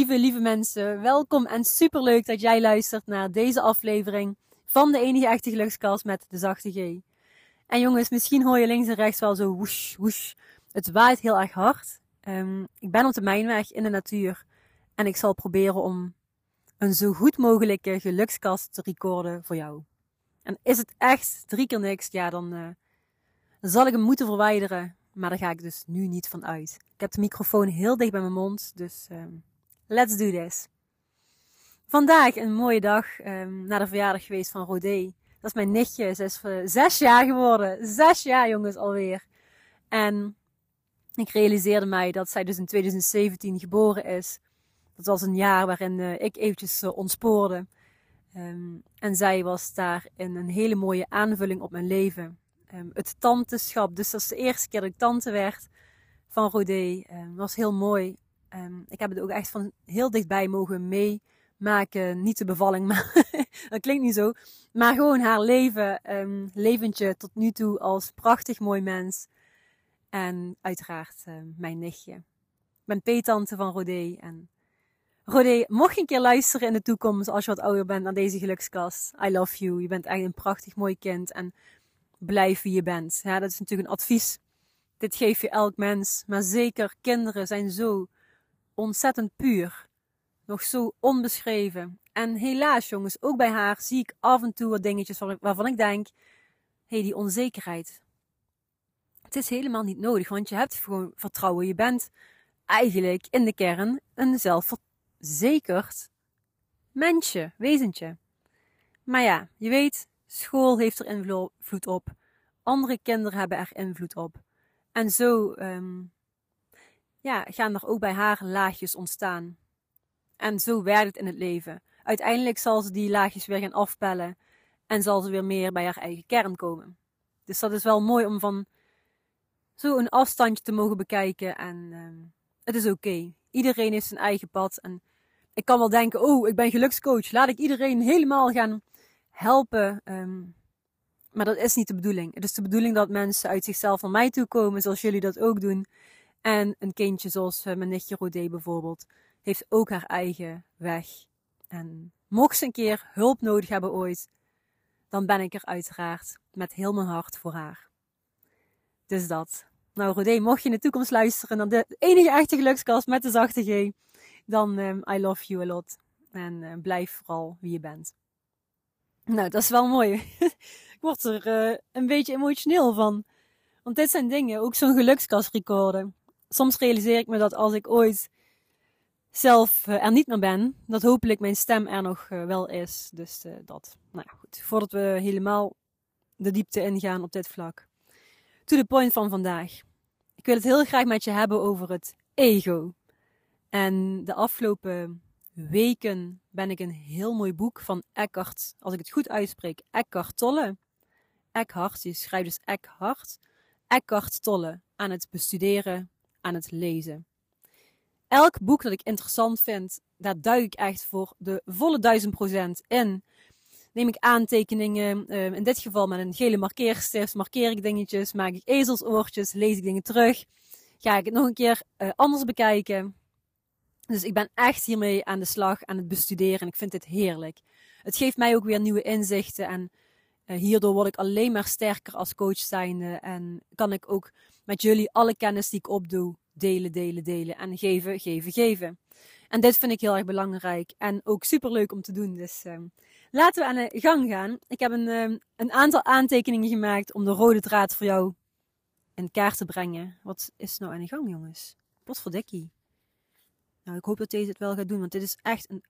lieve, lieve mensen, welkom en superleuk dat jij luistert naar deze aflevering van de enige echte gelukskast met de zachte G. En jongens, misschien hoor je links en rechts wel zo woesh, woesh. Het waait heel erg hard. Um, ik ben op de mijnweg in de natuur en ik zal proberen om een zo goed mogelijke gelukskast te recorden voor jou. En is het echt drie keer niks, ja, dan uh, zal ik hem moeten verwijderen. Maar daar ga ik dus nu niet van uit. Ik heb de microfoon heel dicht bij mijn mond, dus um, let's do this. Vandaag een mooie dag um, na de verjaardag geweest van Rodé. Dat is mijn nichtje. Ze is uh, zes jaar geworden. Zes jaar, jongens, alweer. En ik realiseerde mij dat zij dus in 2017 geboren is. Dat was een jaar waarin uh, ik eventjes uh, ontspoorde. Um, en zij was daarin een hele mooie aanvulling op mijn leven. Um, het tanteschap, dus dat is de eerste keer dat ik tante werd van Rodé. Was heel mooi. Ik heb het ook echt van heel dichtbij mogen meemaken. Niet de bevalling, maar dat klinkt niet zo. Maar gewoon haar leven, leventje tot nu toe als prachtig mooi mens. En uiteraard uh, mijn nichtje. Ik ben peetante van Rodé. En Rodé, mocht je een keer luisteren in de toekomst als je wat ouder bent naar deze gelukskast. I love you. Je bent echt een prachtig mooi kind. En blijf wie je bent. Ja, dat is natuurlijk een advies. Dit geef je elk mens. Maar zeker kinderen zijn zo ontzettend puur. Nog zo onbeschreven. En helaas jongens, ook bij haar zie ik af en toe wat dingetjes waarvan ik denk... Hé, hey, die onzekerheid het is helemaal niet nodig, want je hebt gewoon vertrouwen. Je bent eigenlijk in de kern een zelfverzekerd mensje, wezentje. Maar ja, je weet, school heeft er invloed op. Andere kinderen hebben er invloed op. En zo um, ja, gaan er ook bij haar laagjes ontstaan. En zo werkt het in het leven. Uiteindelijk zal ze die laagjes weer gaan afpellen en zal ze weer meer bij haar eigen kern komen. Dus dat is wel mooi om van zo een afstandje te mogen bekijken. En uh, het is oké. Iedereen heeft zijn eigen pad. En ik kan wel denken, oh, ik ben gelukscoach. Laat ik iedereen helemaal gaan helpen. Um, maar dat is niet de bedoeling. Het is de bedoeling dat mensen uit zichzelf naar mij toe komen, zoals jullie dat ook doen. En een kindje zoals uh, mijn nichtje Rodé bijvoorbeeld, heeft ook haar eigen weg. En mocht ze een keer hulp nodig hebben ooit, dan ben ik er uiteraard met heel mijn hart voor haar. Dus dat. Nou, Rodé, mocht je in de toekomst luisteren naar de enige echte gelukskast met de zachte G, dan um, I love you a lot. En uh, blijf vooral wie je bent. Nou, dat is wel mooi. ik word er uh, een beetje emotioneel van. Want dit zijn dingen, ook zo'n gelukskast recorden. Soms realiseer ik me dat als ik ooit zelf uh, er niet meer ben, dat hopelijk mijn stem er nog wel is. Dus dat. Nou ja, goed. Voordat we helemaal de diepte ingaan op dit vlak. To the point van vandaag. Ik wil het heel graag met je hebben over het ego. En de afgelopen weken ben ik een heel mooi boek van Eckhart, als ik het goed uitspreek, Eckhart Tolle. Eckhart, je schrijft dus Eckhart. Eckhart Tolle aan het bestuderen, aan het lezen. Elk boek dat ik interessant vind, daar duik ik echt voor de volle duizend procent in neem ik aantekeningen. Uh, in dit geval met een gele markeerstift markeer ik dingetjes, maak ik ezelsoortjes, lees ik dingen terug. Ga ik het nog een keer uh, anders bekijken. Dus ik ben echt hiermee aan de slag, aan het bestuderen en ik vind dit heerlijk. Het geeft mij ook weer nieuwe inzichten en uh, hierdoor word ik alleen maar sterker als coach zijnde. En kan ik ook met jullie alle kennis die ik opdoe delen, delen, delen en geven, geven, geven. En dit vind ik heel erg belangrijk en ook super leuk om te doen. Dus uh, laten we aan de gang gaan. Ik heb een, uh, een aantal aantekeningen gemaakt om de rode draad voor jou in kaart te brengen. Wat is nou aan de gang, jongens? Potverdikkie. Nou, ik hoop dat deze het wel gaat doen, want dit is echt een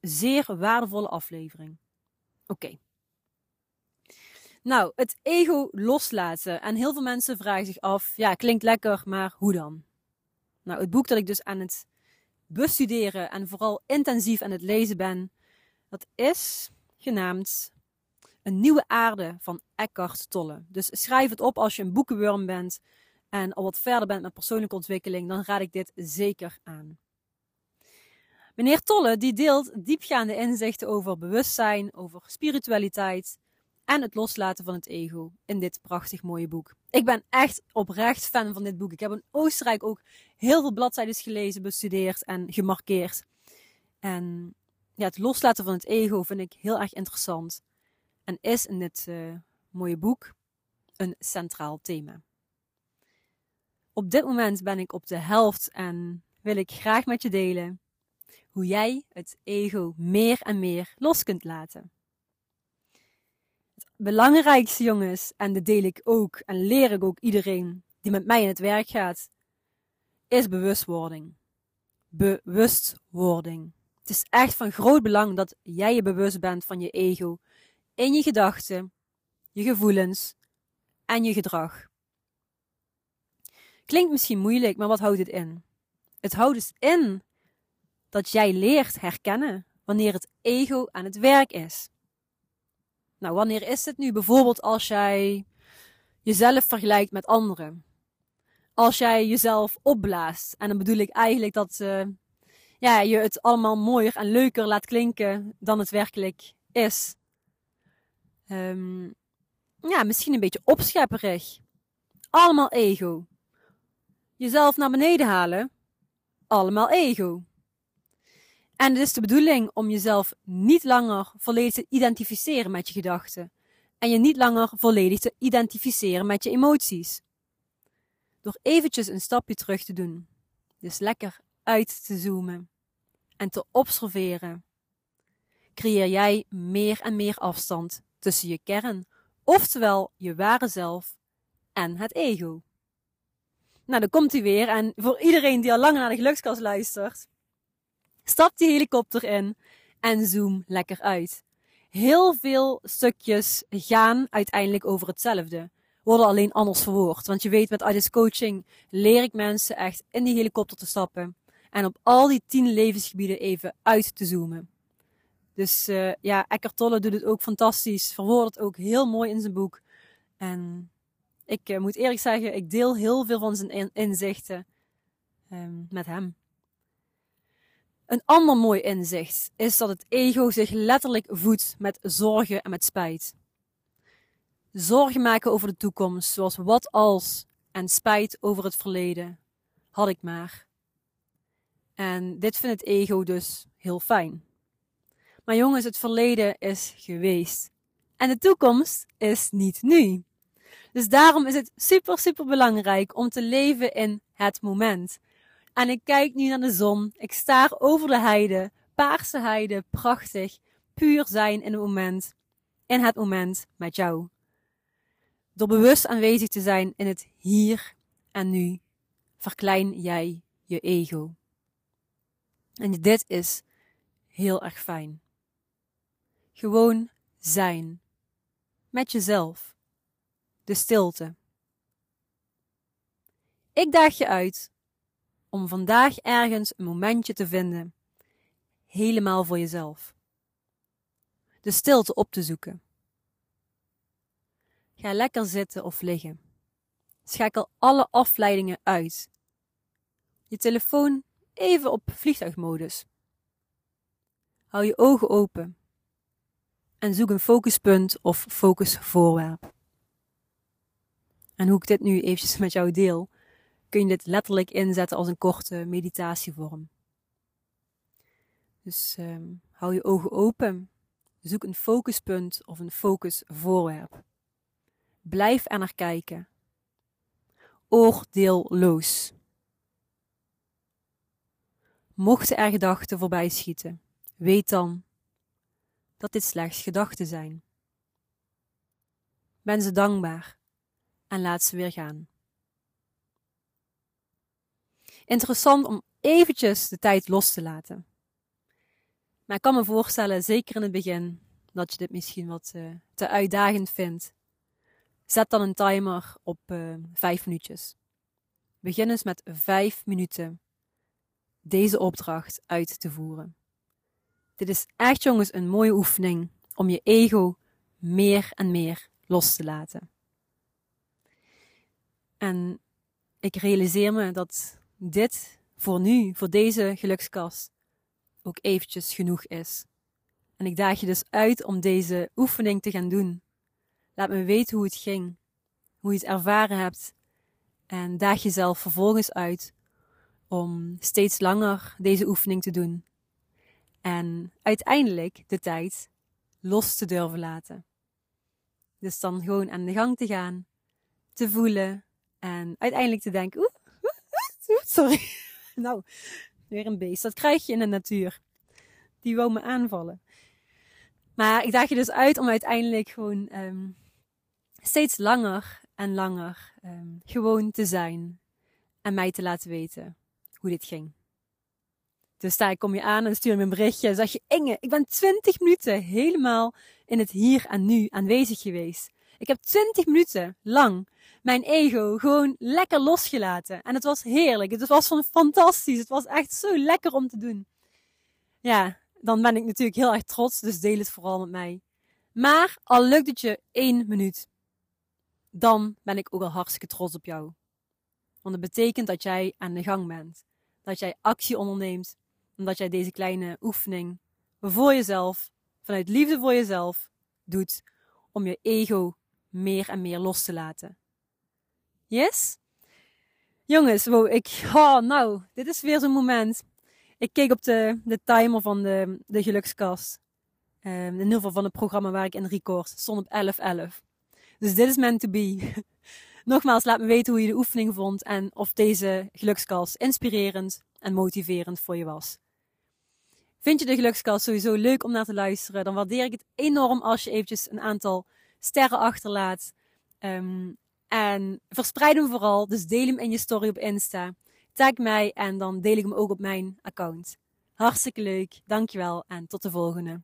zeer waardevolle aflevering. Oké. Nou, het ego loslaten. En heel veel mensen vragen zich af, ja, klinkt lekker, maar hoe dan? Nou, het boek dat ik dus aan het bestuderen en vooral intensief aan het lezen ben, dat is genaamd Een Nieuwe Aarde van Eckhart Tolle. Dus schrijf het op als je een boekenworm bent en al wat verder bent met persoonlijke ontwikkeling, dan raad ik dit zeker aan. Meneer Tolle die deelt diepgaande inzichten over bewustzijn, over spiritualiteit en het loslaten van het ego in dit prachtig mooie boek. Ik ben echt oprecht fan van dit boek. Ik heb in Oostenrijk ook heel veel bladzijden gelezen, bestudeerd en gemarkeerd. En ja, het loslaten van het ego vind ik heel erg interessant. En is in dit uh, mooie boek een centraal thema. Op dit moment ben ik op de helft en wil ik graag met je delen hoe jij het ego meer en meer los kunt laten. Het belangrijkste, jongens, en dat deel ik ook en leer ik ook iedereen die met mij in het werk gaat, is bewustwording. Bewustwording. Het is echt van groot belang dat jij je bewust bent van je ego in je gedachten, je gevoelens en je gedrag. Klinkt misschien moeilijk, maar wat houdt het in? Het houdt dus in dat jij leert herkennen wanneer het ego aan het werk is. Nou, wanneer is het nu? Bijvoorbeeld als jij jezelf vergelijkt met anderen. Als jij jezelf opblaast. En dan bedoel ik eigenlijk dat uh, ja, je het allemaal mooier en leuker laat klinken dan het werkelijk is. Um, ja, misschien een beetje opschepperig. Allemaal ego. Jezelf naar beneden halen. Allemaal ego. En het is de bedoeling om jezelf niet langer volledig te identificeren met je gedachten. En je niet langer volledig te identificeren met je emoties. Door eventjes een stapje terug te doen. Dus lekker uit te zoomen. En te observeren. Creëer jij meer en meer afstand tussen je kern, oftewel je ware zelf, en het ego. Nou, dan komt hij weer. En voor iedereen die al lang naar de gelukskast luistert, Stap die helikopter in en zoom lekker uit. Heel veel stukjes gaan uiteindelijk over hetzelfde. Worden alleen anders verwoord. Want je weet, met IDIS coaching leer ik mensen echt in die helikopter te stappen. En op al die tien levensgebieden even uit te zoomen. Dus uh, ja, Eckhart Tolle doet het ook fantastisch. Verwoordt het ook heel mooi in zijn boek. En ik uh, moet eerlijk zeggen, ik deel heel veel van zijn inzichten um, met hem. Een ander mooi inzicht is dat het ego zich letterlijk voedt met zorgen en met spijt. Zorgen maken over de toekomst, zoals wat als, en spijt over het verleden. Had ik maar. En dit vindt het ego dus heel fijn. Maar jongens, het verleden is geweest. En de toekomst is niet nu. Dus daarom is het super, super belangrijk om te leven in het moment. En ik kijk nu naar de zon. Ik staar over de heide. Paarse heide, prachtig. Puur zijn in het moment. In het moment met jou. Door bewust aanwezig te zijn in het hier en nu, verklein jij je ego. En dit is heel erg fijn. Gewoon zijn. Met jezelf. De stilte. Ik daag je uit om vandaag ergens een momentje te vinden, helemaal voor jezelf. De stilte op te zoeken. Ga lekker zitten of liggen. Schakel alle afleidingen uit. Je telefoon even op vliegtuigmodus. Hou je ogen open en zoek een focuspunt of focusvoorwerp. En hoe ik dit nu eventjes met jou deel, kun je dit letterlijk inzetten als een korte meditatievorm. Dus um, hou je ogen open. Zoek een focuspunt of een focusvoorwerp. Blijf er naar kijken. Oordeelloos. Mochten er gedachten voorbij schieten, weet dan dat dit slechts gedachten zijn. Ben ze dankbaar en laat ze weer gaan. Interessant om eventjes de tijd los te laten. Maar ik kan me voorstellen, zeker in het begin, dat je dit misschien wat uh, te uitdagend vindt. Zet dan een timer op uh, vijf minuutjes. Begin eens met vijf minuten deze opdracht uit te voeren. Dit is echt, jongens, een mooie oefening om je ego meer en meer los te laten. En ik realiseer me dat dit voor nu, voor deze gelukskast, ook eventjes genoeg is. En ik daag je dus uit om deze oefening te gaan doen. Laat me weten hoe het ging, hoe je het ervaren hebt. En daag jezelf vervolgens uit om steeds langer deze oefening te doen. En uiteindelijk de tijd los te durven laten. Dus dan gewoon aan de gang te gaan, te voelen en uiteindelijk te denken, sorry. nou, weer een beest. Dat krijg je in de natuur. Die wou me aanvallen. Maar ik daag je dus uit om uiteindelijk gewoon um, steeds langer en langer um, gewoon te zijn. En mij te laten weten hoe dit ging. Dus daar kom je aan en stuur me een berichtje. En zeg je, Inge, ik ben 20 minuten helemaal in het hier en nu aanwezig geweest. Ik heb 20 minuten lang mijn ego gewoon lekker losgelaten. En het was heerlijk. Het was van fantastisch. Het was echt zo lekker om te doen. Ja, dan ben ik natuurlijk heel erg trots. Dus deel het vooral met mij. Maar al lukt het je één minuut, dan ben ik ook al hartstikke trots op jou. Want het betekent dat jij aan de gang bent. Dat jij actie onderneemt. Omdat jij deze kleine oefening voor jezelf, vanuit liefde voor jezelf, doet. Om je ego meer en meer los te laten. Yes? Jongens, wow, ik, oh, nou, dit is weer zo'n moment. Ik keek op de, de timer van de, de gelukskast. Um, in ieder geval van het programma waar ik in record. stond op 11.11. Dus dit is meant to be. Nogmaals, laat me weten hoe je de oefening vond en of deze gelukskast inspirerend en motiverend voor je was. Vind je de gelukskast sowieso leuk om naar te luisteren? Dan waardeer ik het enorm als je eventjes een aantal sterren achterlaat. Um, en verspreid hem vooral. Dus deel hem in je story op Insta. Tag mij en dan deel ik hem ook op mijn account. Hartstikke leuk. Dankjewel en tot de volgende.